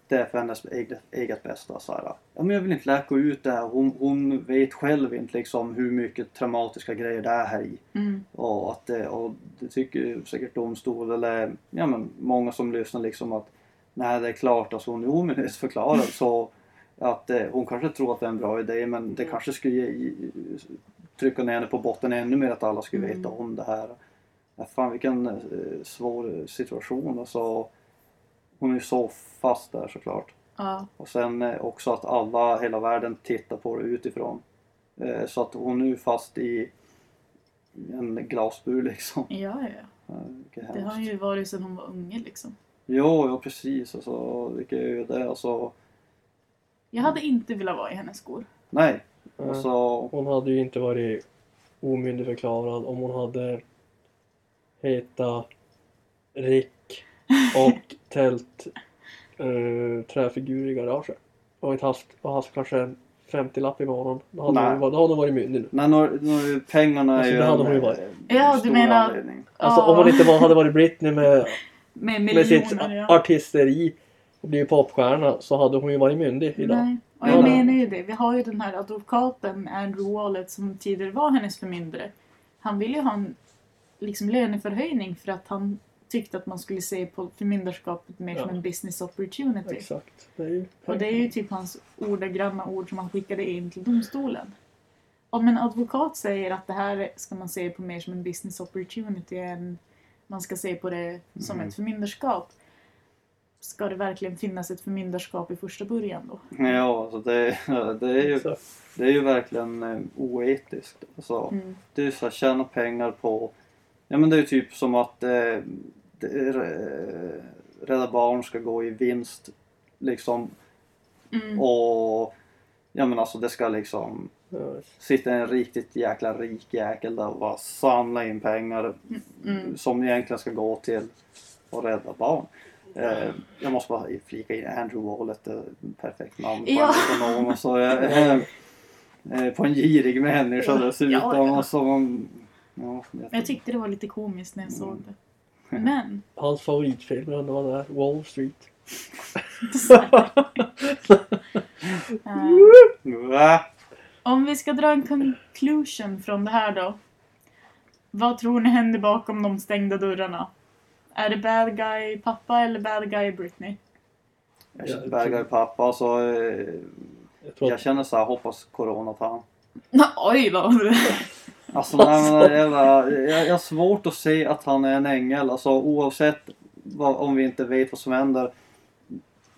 det är för hennes eget, eget bästa. Så här. Ja, men jag vill inte läka ut det här. Hon, hon vet själv inte liksom hur mycket traumatiska grejer det är här i. Mm. Och, att det, och det tycker säkert domstol eller ja, men många som lyssnar liksom att nej det är klart att hon är omyndighetsförklarad så att eh, hon kanske tror att det är en bra idé men det kanske skulle ge, trycka ner henne på botten ännu mer att alla skulle Mm. veta om det här. Ja, fan vilken eh, svår situation alltså. Hon är så fast där såklart. Ja. Och sen eh, också att alla, hela världen tittar på det utifrån. Eh, så att hon är ju fast i en glasbur liksom. Ja, ja, ja. Det har hemskt. ju varit sedan hon var unge liksom. Jo, ja precis. Alltså, vilket det. Alltså, Jag hade inte velat vara i hennes skor. nej. Ja. Alltså, Hon hade ju inte varit omyndigförklarad om hon hade hetat Rick och tält uh, träfigur i garaget. Och inte haft, och haft kanske en 50-lapp i månaden. Då hade, Nej. hon, varit- då hade hon varit myndig nu. nej, nu, nu, pengarna är Alltså, ju det hade hon ju eh, varit. Ja, du menar- anledning. Alltså om hon inte var, hade varit Britney med, Med med sitt ja. artisteri och blivit popstjärna så hade hon ju varit myndig idag. Nej. Och Ja, jag menar ju det. Vi har ju den här advokaten Andrew Wallet som tidigare var hennes förmyndare. Han ville ju ha en liksom, löneförhöjning för att han tyckte att man skulle se på förmyndarskapet mer som Ja. en business opportunity. Exakt. Det är ju Och det är ju typ hans ordagranna ord som han skickade in till domstolen. Om en advokat säger att det här ska man se på mer som en business opportunity än man ska se på det som Mm. ett förmyndarskap. Ska det verkligen finnas ett förmyndarskap i första början då? Ja, alltså det, det, är ju, det är ju verkligen eh, oetiskt. Alltså, Mm. Det är ju så här, tjäna pengar på... Ja men det är ju typ som att eh, det är, eh, Rädda Barn ska gå i vinst. Liksom. Mm. Och... Ja men alltså det ska liksom sitta en riktigt jäkla rik jäkel där och bara samla in pengar Mm. som egentligen ska gå till att rädda barn. Eh, jag måste bara flika in Andrew Wallet, eh, perfekt namn på Ja. en ekonom. Och så, eh, eh, eh, på en girig människa Ja. dessutom. Ja, ja. Och så, ja, jag tyckte det var lite komiskt när jag såg Mm. det. Men, Hans favoritfilm, undrar vad det är? Wall Street. Va? om vi ska dra en conclusion från det här då. Vad tror ni händer bakom de stängda dörrarna? Är det bad guy pappa eller bad guy Britney? Jag Ja, känner Bergare pappa så eh, Jag tror jag känner så här, hoppas corona tar han. Oj då! Alltså, nej, men, jävla, jag, jag har svårt att se att han är en ängel. Alltså oavsett vad, om vi inte vet vad som händer.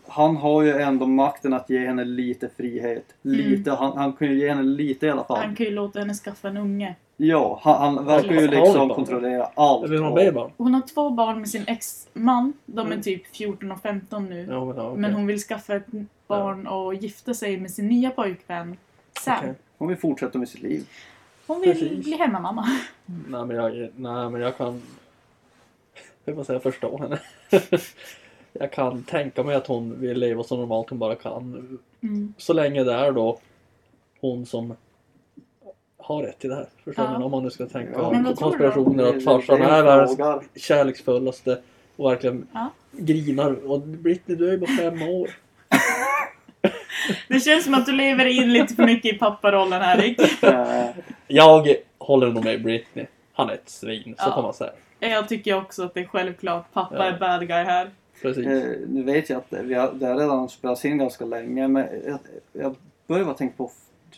Han har ju ändå makten att ge henne lite frihet. Lite, han, han kan ju ge henne lite i alla fall. Han kan ju låta henne skaffa en unge. Ja, han, han verkar ju Har hon liksom kontrollera allt. eller Och- babybarn? Hon har två barn med sin ex-man. De är Mm. typ 14 och 15 nu. Ja, men, ja, okej. Men hon vill skaffa ett barn och gifta sig med sin nya pojkvän Sam. Okej. Hon vill fortsätta med sitt liv. Hon vill Precis. bli hemmamamma. Nej men jag, nej, men jag kan... Jag får säga förstå henne. jag kan tänka mig att hon vill leva så normalt hon bara kan. Mm. Så länge det är då hon som har rätt till det här. Förstår Ja. Om man nu ska tänka Ja. Du konspirationer att farsan är världens kärleksfullaste och verkligen Ja. grinar. Och Britney du är ju bara fem år. Det känns som att du lever in lite för mycket i papparollen här Rick. Eh, Jag håller nog med Britney. Han är ett svin, så Ja. kan man säga. Jag tycker också att det är självklart pappa Ja. är bad guy här. Precis. Eh, nu vet jag att det, vi har, det har redan spelats in ganska länge men jag, jag börjar bara tänka på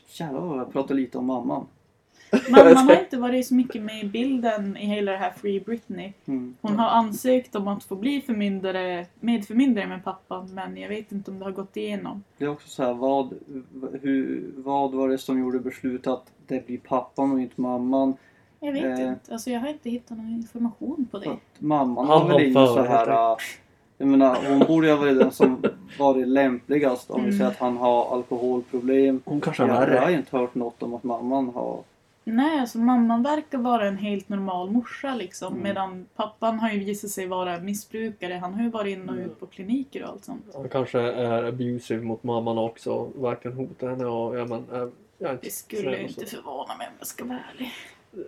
Jävlar vad jag pratar lite om mamman. Mamman har inte varit så mycket med i bilden i hela det här Free Britney. Mm. Hon har ansökt om att få bli förmyndare, medförmyndare med pappa men jag vet inte om det har gått igenom. Det är också så här, vad, hur, vad var det som gjorde beslutet att det blir pappan och inte mamman? Jag vet Eh. inte. Alltså jag har inte hittat någon information på det. mamman har väl har ingen så här... äh, Jag menar, hon borde ju ha varit den som varit lämpligast om vi Mm. säger att han har alkoholproblem. Hon kanske Jag, är jag har värre. inte hört något om att mamman har... Nej, alltså mamman verkar vara en helt normal morsa liksom. Mm. Medan pappan har ju visat sig vara missbrukare. Han har ju varit in och Mm. ut på kliniker och allt sånt. Han kanske är abusive mot mamman också. Verkligen hotar henne och ja, men, äh, jag är inte Det skulle ju inte förvåna mig om jag ska vara ärlig.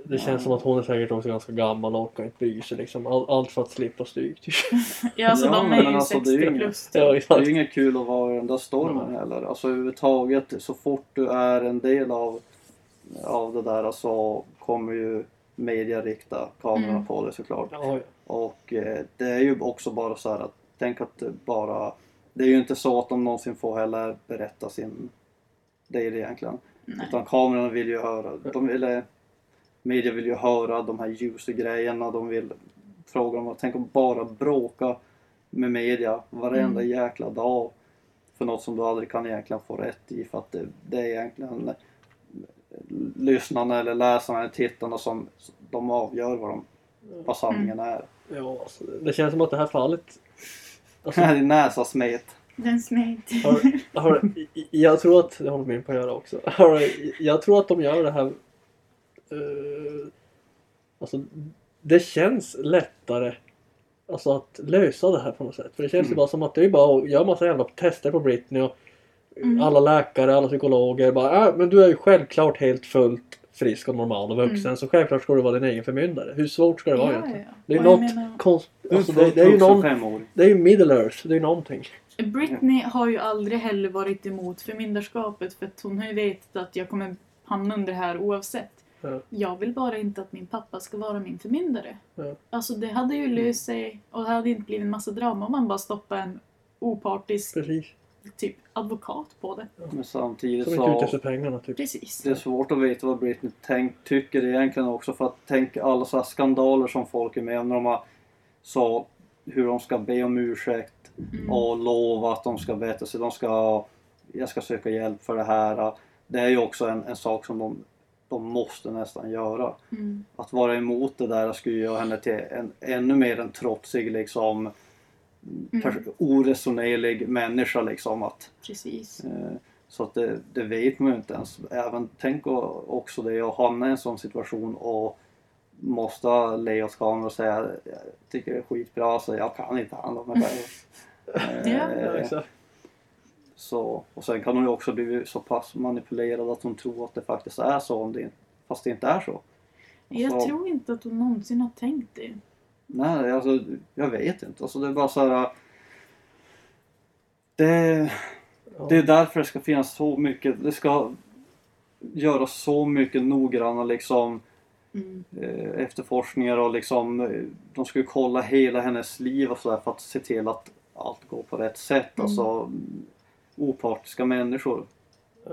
Det känns som att hon är säkert också ganska gammal och orkar inte bry sig liksom. All, allt för att slippa stryk typ. Ja, alltså Ja, de är ju alltså, det är 60 ju inget- plus. ja, Det är ju inget kul att vara i den där stormen Nej. heller. Alltså överhuvudtaget så fort du är en del av, av det där så kommer ju media rikta kamerorna Mm. på det såklart. Ja, ja. Och eh, det är ju också bara så här att tänk att det bara det är ju inte så att de någonsin får heller berätta sin del egentligen. Nej. Utan kamerorna vill ju höra, de vill, eh, media vill ju höra de här juicy grejerna, de vill fråga dem, tänk om bara bråka med media varenda Mm. jäkla dag för något som du aldrig kan egentligen få rätt i för att det, det är egentligen lyssnarna eller läsarna eller tittarna som de avgör vad, de, vad sanningen är. ja alltså, det känns som att det här fallet... Alltså, Din näsa smet. Den smet. har, har, jag tror att, det håller min på att göra också. Har, jag tror att de gör det här... eh, alltså, det känns lättare alltså, att lösa det här på något sätt. För det känns ju Mm. bara som att det är bara att göra massa jävla tester på Britney och Mm. alla läkare, alla psykologer bara äh, men du är ju självklart helt fullt frisk och normal och vuxen Mm. så självklart ska du vara din egen förmyndare. Hur svårt ska det vara Ja, egentligen? ja. Det är jag något menar, konst... Alltså, det, det är ju någon... Det är ju middle earth, det är ju någonting. Britney har ju aldrig heller varit emot förmyndarskapet för att hon har ju vetat att jag kommer hamna under det här oavsett. Ja. Jag vill bara inte att min pappa ska vara min förmyndare. Ja. Alltså det hade ju löst sig och det hade inte blivit en massa drama om man bara stoppade en opartisk Precis. Typ advokat på det. Men samtidigt Som inte så efter pengarna typ. Precis. det är svårt att veta vad Britney tänk, tycker egentligen också för att tänk alla så här skandaler som folk är med om när de har så hur de ska be om ursäkt Mm. och lova att de ska bättra sig. De ska, jag ska söka hjälp för det här. Det är ju också en, en sak som de, de måste nästan göra. Mm. Att vara emot det där skulle göra henne till en ännu mer en trotsig liksom pers- oresonerlig människa liksom. Att, Precis. eh, så att det, det vet man ju inte ens. Även, tänk också det att hamna i en sån situation och måste le åt kameran och säga jag tycker det är skitbra så jag kan inte handla mig själv. Eh, Ja. Så, och sen kan hon ju också bli så pass manipulerad att hon tror att det faktiskt är så om det, fast det inte är så. Jag Så- tror inte att hon någonsin har tänkt det. Nej, alltså jag vet inte. Alltså det är bara så här. Det, Ja. det är därför det ska finnas så mycket. Det ska göras så mycket noggranna liksom Mm. eh, efterforskningar och liksom eh, de ska ju kolla hela hennes liv och sådär för att se till att allt går på rätt sätt. Mm. Alltså opartiska människor. Ja.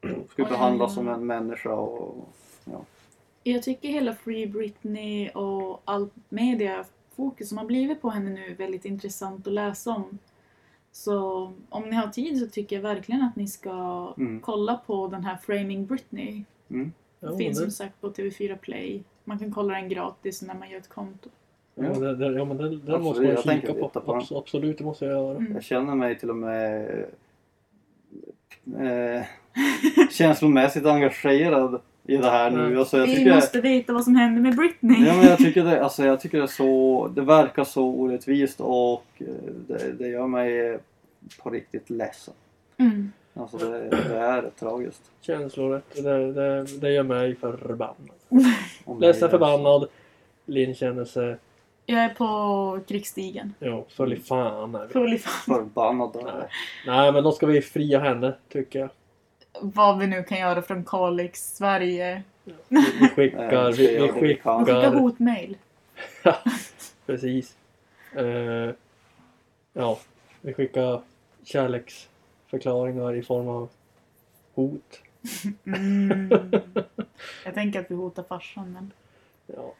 De ska behandlas som en människa och Jag tycker hela Free Britney och all mediafokus som har blivit på henne nu är väldigt intressant att läsa om. Så om ni har tid så tycker jag verkligen att ni ska Mm. kolla på den här Framing Britney. mm. Men finns som sagt på TV4 Play. Man kan kolla den gratis när man gör ett konto. ja, men det, det, ja, men måste man kika på. på den. Abs- absolut, det måste jag göra. Mm. Jag känner mig till och med eh, känslomässigt engagerad i det här nu. Alltså, jag Vi måste veta vad som hände med Britney. ja, men jag tycker det, alltså, jag tycker det är så, det verkar så orättvist och eh, det, det gör mig på riktigt ledsen. Mm. Alltså det, det är tragiskt. Känslorätt. Det, det, det gör mig förbannad. Ledsen, förbannad. Linn känner sig... Jag är på krigsstigen. Jo, full i fan är vi. Full i fan. Förbannad. Nej. Nej, men då ska vi fria henne, tycker jag. Vad vi nu kan göra från Kalix, Sverige. Vi, skickar... vi Vi, det vi skickar... hotmail. Precis. Eh, ja, vi skickar kärleksförklaringar i form av hot. Mm. Jag tänker att vi hotar farsan men... Ja.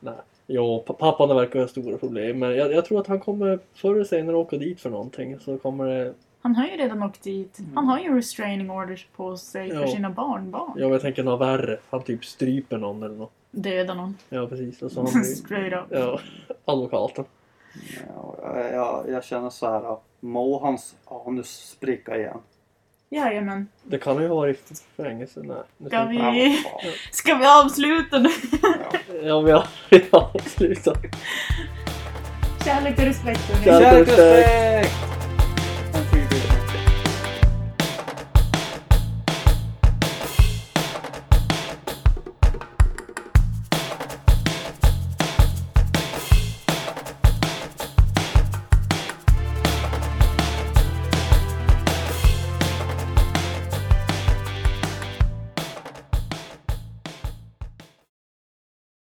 Nej. Jo, pa- pappan verkar ha stora problem. Men jag, jag tror att han kommer förr eller senare åka dit för någonting. Så kommer det... Han har ju redan åkt dit. Han har ju restraining orders på sig för Ja. sina barnbarn. Ja, men jag tänker något värre. Han typ stryper någon eller något. Döda någon. Ja, precis. Och så har han Straight up. Ja, advokaten. Ja, jag, jag, jag känner så här. Må hans anus spricka igen. Jajamän. Det kan ju ha varit i fängelse. Nej. nu Ska vi- Ja, vad fan. Ska vi avsluta nu? Ja, vi har, vi har slutat. Kärlek och respekt. hörni. Kärlek och respekt!